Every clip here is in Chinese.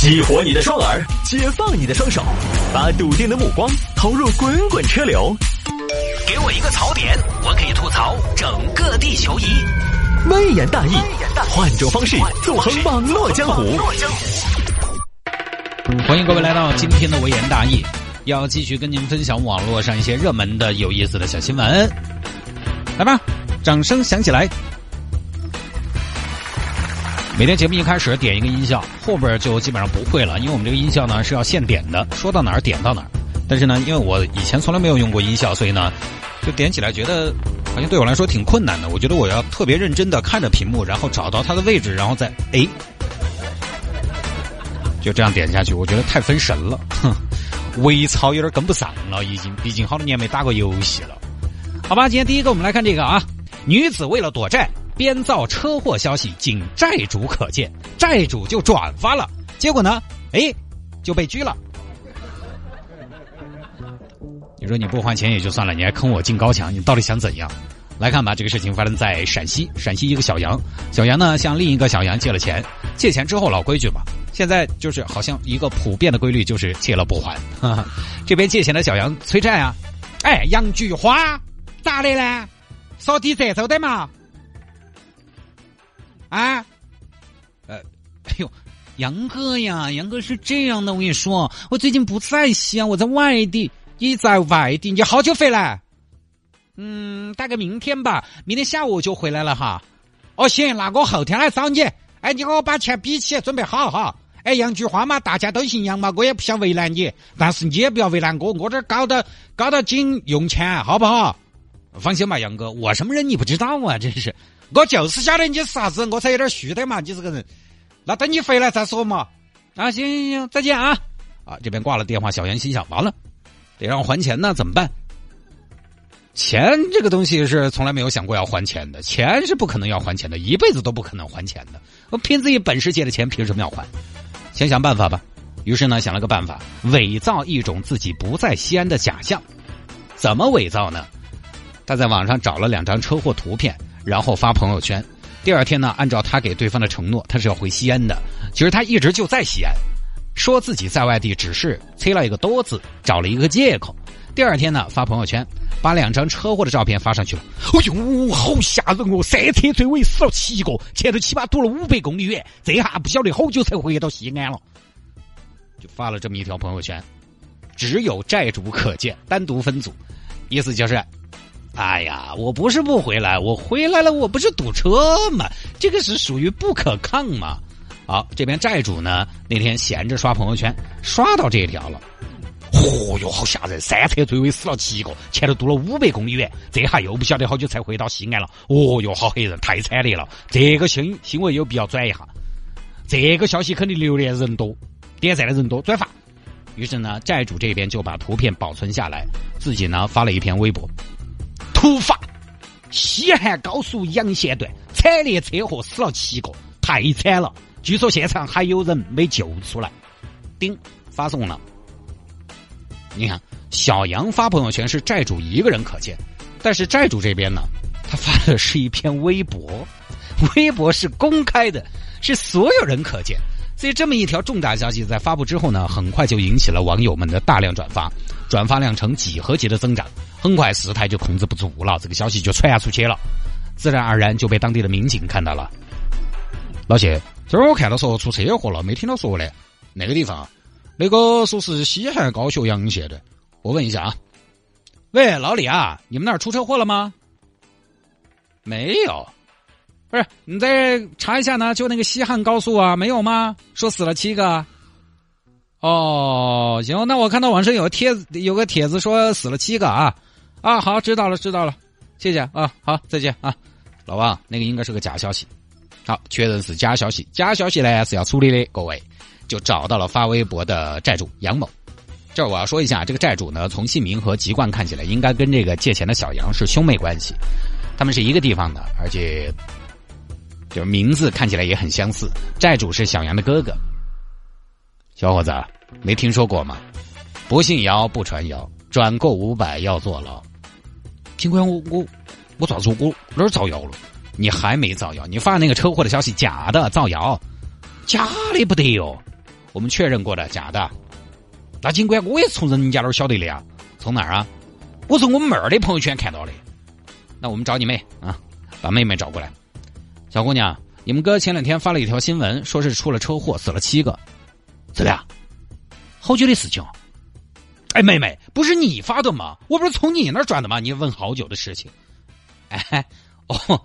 激活你的双耳，解放你的双手，把笃定的目光投入滚滚车流。给我一个槽点，我可以吐槽整个地球仪。微言大义，换种方式纵横网络江湖。欢迎各位来到今天的微言大义，要继续跟您分享网络上一些热门的、有意思的小新闻。来吧，掌声响起来！每天节目一开始点一个音效，后边就基本上不会了，因为我们这个音效呢是要现点的，说到哪儿点到哪儿。但是呢，因为我以前从来没有用过音效，所以呢，就点起来觉得好像对我来说挺困难的。我觉得我要特别认真的看着屏幕，然后找到它的位置，然后再哎，就这样点下去。我觉得太分神了，哼，微操有点跟不上了，已经，毕竟好多年没打过游戏了。好吧，今天第一个我们来看这个啊，女子为了躲债。编造车祸消息，仅债主可见，债主就转发了，结果呢，哎，就被拘了。你说你不还钱也就算了，你还坑我进高墙，你到底想怎样？来看吧，这个事情发生在陕西，陕西一个小杨，小杨呢向另一个小杨借了钱，借钱之后老规矩嘛，现在就是好像一个普遍的规律就是借了不还。这边借钱的小杨催债啊，哎，杨菊花咋的呢？扫地这周的嘛？啊，呃，哎呦，杨哥呀，杨哥是这样的，我跟你说，我最近不在西安，我在外地。你在外地，你好久回来？嗯，大概明天吧，明天下午就回来了哈。哦，行，那我后天来找你。哎，你给我把钱比起，准备好哈。哎，杨菊花嘛，大家都姓杨嘛，我也不想为难你，但是你也不要为难我，我这搞得搞得紧用钱，好不好？放心吧，杨哥，我什么人你不知道啊，真是。我就是晓得你是啥子，我才有点虚的嘛。你这个人，那等你回来再说嘛。啊，行行行，再见啊！啊，这边挂了电话，小杨心想：完了，得让我还钱呢，怎么办？钱这个东西是从来没有想过要还钱的，钱是不可能要还钱的，一辈子都不可能还钱的。我凭自己本事借的钱，凭什么要还？先想办法吧。于是呢，想了个办法，伪造一种自己不在西安的假象。怎么伪造呢？他在网上找了两张车祸图片。然后发朋友圈，第二天呢，按照他给对方的承诺，他是要回西安的。其实他一直就在西安，说自己在外地，只是催了一个多字，找了一个借口。第二天呢，发朋友圈，把两张车祸的照片发上去了。哎呦，好吓人哦！三车追尾死了七个，前头起码堵了五百公里远，这下不晓得好久才回到西安了。就发了这么一条朋友圈，只有债主可见，单独分组，意思就是。哎呀，我不是不回来，我回来了，我不是堵车嘛？这个是属于不可抗嘛？好，这边债主呢，那天闲着刷朋友圈，刷到这一条了。嚯哟，好吓人！三车追尾死了七个，前头堵了五百公里远，这下又不晓得好久才回到西安了。哦哟，好黑人，太惨烈了！这个新新闻有必要转一下，这个消息肯定留言人多，点赞的人多，转发。于是呢，债主这边就把图片保存下来，自己呢发了一篇微博。突发，西汉高速阳线段惨烈车祸死了七个，太惨了！据说现场还有人没救出来。丁发送了。你看，小杨发朋友圈是债主一个人可见，但是债主这边呢，他发的是一篇微博，微博是公开的，是所有人可见。所以这么一条重大消息在发布之后呢，很快就引起了网友们的大量转发，转发量呈几何级的增长。很快事态就控制不住了，这个消息就传出去了，自然而然就被当地的民警看到了。老谢，这儿我看到说出车祸了，没听到说嘞。哪个地方？那个说是西汉高速阳线的。我问一下啊。喂，老李啊，你们那儿出车祸了吗？没有。不是，你再查一下呢？就那个西汉高速啊，没有吗？说死了七个。哦，行，那我看到网上有个帖子，有个帖子说死了七个啊。啊，好，知道了，知道了，谢谢啊，好，再见啊，老王，那个应该是个假消息，好，确认是假消息，假消息呢是要处理的，各位就找到了发微博的债主杨某，这儿我要说一下，这个债主呢，从姓名和籍贯看起来，应该跟这个借钱的小杨是兄妹关系，他们是一个地方的，而且就是名字看起来也很相似，债主是小杨的哥哥，小伙子没听说过吗？不信谣，不传谣，转购五百要坐牢。警官，我我我咋说我哪儿造谣了？你还没造谣？你发那个车祸的消息假的，造谣，假的不得哟！我们确认过的，假的。那警官，我也从人家那儿晓得的呀。从哪儿啊？我从我妹儿的朋友圈看到的。那我们找你妹啊，把妹妹找过来。小姑娘，你们哥前两天发了一条新闻，说是出了车祸，死了七个。怎么样？好久的事情。哎，妹妹，不是你发的吗？我不是从你那儿转的吗？你问好久的事情。哎，哦，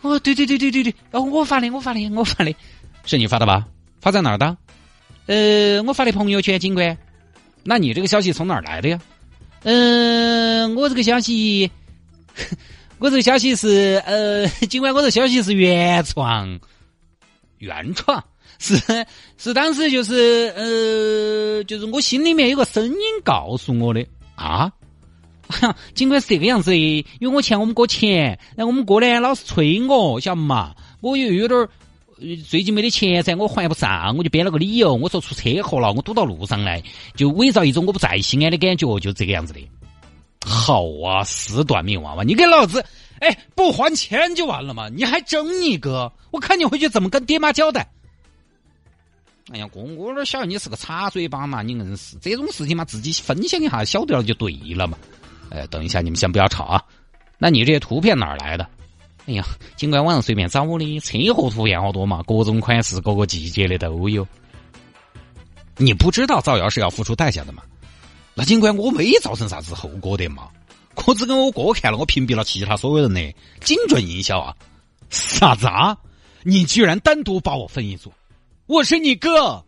哦，对对对对对对，哦，我发的，我发的，我发的，是你发的吧？发在哪儿的？呃，我发的朋友圈，警官。那你这个消息从哪儿来的呀？嗯，我这个消息，我这个消息是呃，尽管我这消息是原创，原创 是是当时就是呃，就是我心里面有个声音告诉我的啊。尽管是这个样子，因为我欠我们哥钱，那我们哥呢老是催我，晓得嘛？我又有点儿最近没得钱噻，我还不上，我就编了个理由，我说出车祸了，我堵到路上来，就伪造一种我不在西安的感觉，就这个样子的。好啊，四段命娃娃，你给老子哎不还钱就完了嘛？你还整你哥？我看你回去怎么跟爹妈交代？哎呀，哥，我哪晓得你是个插嘴巴嘛？你硬是这种事情嘛，自己分享一下，晓得了就对了嘛。哎，等一下，你们先不要吵啊。那你这些图片哪儿来的？哎呀，尽管网上随便找我的，车祸图片好多嘛，各种款式、各个季节的都有。你不知道造谣是要付出代价的吗？那尽管我没造成啥子后果的嘛，我只跟我哥看了，我屏蔽了其他所有人的精准营销啊！啥子啊？你居然单独把我分一组？我是你哥，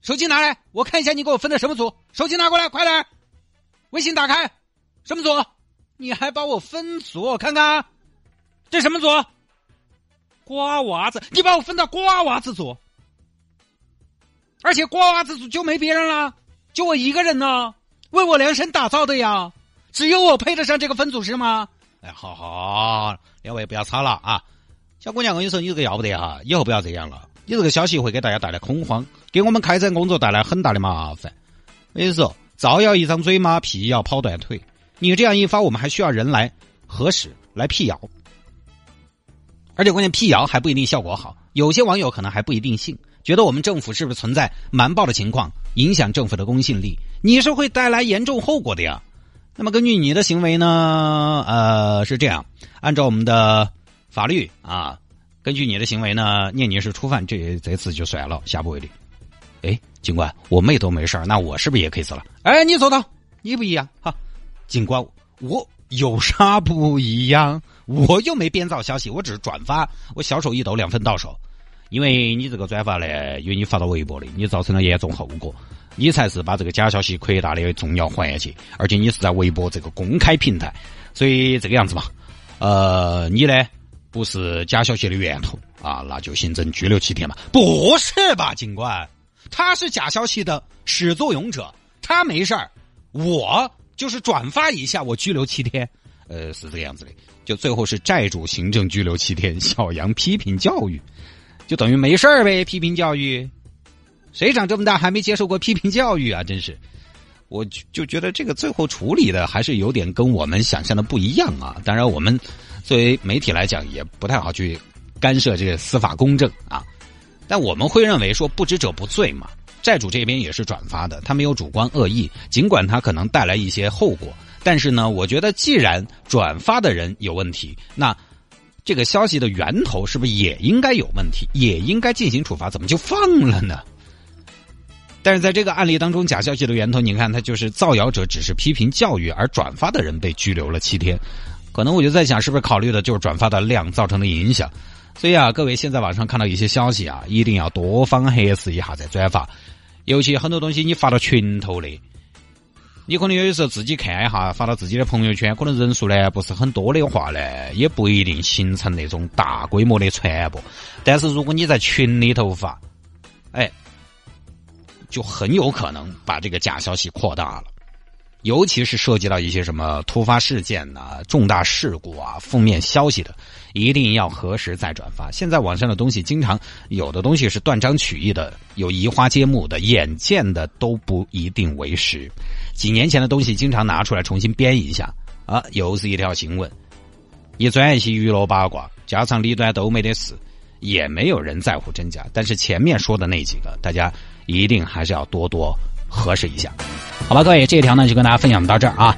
手机拿来，我看一下你给我分的什么组。手机拿过来，快点！微信打开，什么组？你还把我分组？我看看，这什么组？瓜娃子，你把我分到瓜娃子组，而且瓜娃子组就没别人了，就我一个人呢，为我量身打造的呀，只有我配得上这个分组是吗？哎，好好，两位不要吵了啊！小姑娘，我跟你说，你这个要不得哈，以后不要这样了，你这个消息会给大家带来恐慌，给我们开展工作带来很大的麻烦。我跟你说，造谣一张嘴嘛，辟谣跑断腿。你这样一发，我们还需要人来核实、来辟谣，而且关键辟谣还不一定效果好。有些网友可能还不一定信，觉得我们政府是不是存在瞒报的情况，影响政府的公信力？你是会带来严重后果的呀。那么根据你的行为呢？呃，是这样，按照我们的法律啊，根据你的行为呢，念你是初犯，这这次就算了，下不为例。哎，警官，我妹都没事那我是不是也可以死了？哎，你走到，你不一样哈。警官，我有啥不一样？我又没编造消息，我只是转发，我小手一抖，两分到手。因为你这个转发呢，因为你发到微博的，你造成了严重后果，你才是把这个假消息扩大的重要环节，而且你是在微博这个公开平台，所以这个样子嘛，呃，你呢不是假消息的源头啊，那就行政拘留七天嘛？不是吧，警官？他是假消息的始作俑者，他没事儿，我。就是转发一下，我拘留七天，呃，是这个样子的。就最后是债主行政拘留七天，小杨批评教育，就等于没事儿呗。批评教育，谁长这么大还没接受过批评教育啊？真是，我就觉得这个最后处理的还是有点跟我们想象的不一样啊。当然，我们作为媒体来讲，也不太好去干涉这个司法公正啊。但我们会认为说，不知者不罪嘛。债主这边也是转发的，他没有主观恶意，尽管他可能带来一些后果，但是呢，我觉得既然转发的人有问题，那这个消息的源头是不是也应该有问题，也应该进行处罚？怎么就放了呢？但是在这个案例当中，假消息的源头，你看他就是造谣者只是批评教育，而转发的人被拘留了七天，可能我就在想，是不是考虑的就是转发的量造成的影响？所以啊，各位现在网上看到一些消息啊，一定要多方核实一下再转发。尤其很多东西你发到群头的，你可能有的时候自己看一下，发到自己的朋友圈，可能人数呢不是很多的话呢，也不一定形成那种大规模的传播。但是如果你在群里头发，哎，就很有可能把这个假消息扩大了。尤其是涉及到一些什么突发事件呐、重大事故啊、负面消息的，一定要核实再转发。现在网上的东西，经常有的东西是断章取义的，有移花接木的，眼见的都不一定为实。几年前的东西，经常拿出来重新编一下啊，又是一条新闻，一转一些娱乐八卦，家长里短都没得事，也没有人在乎真假。但是前面说的那几个，大家一定还是要多多核实一下，好吧？各位，这一条呢就跟大家分享到这儿啊。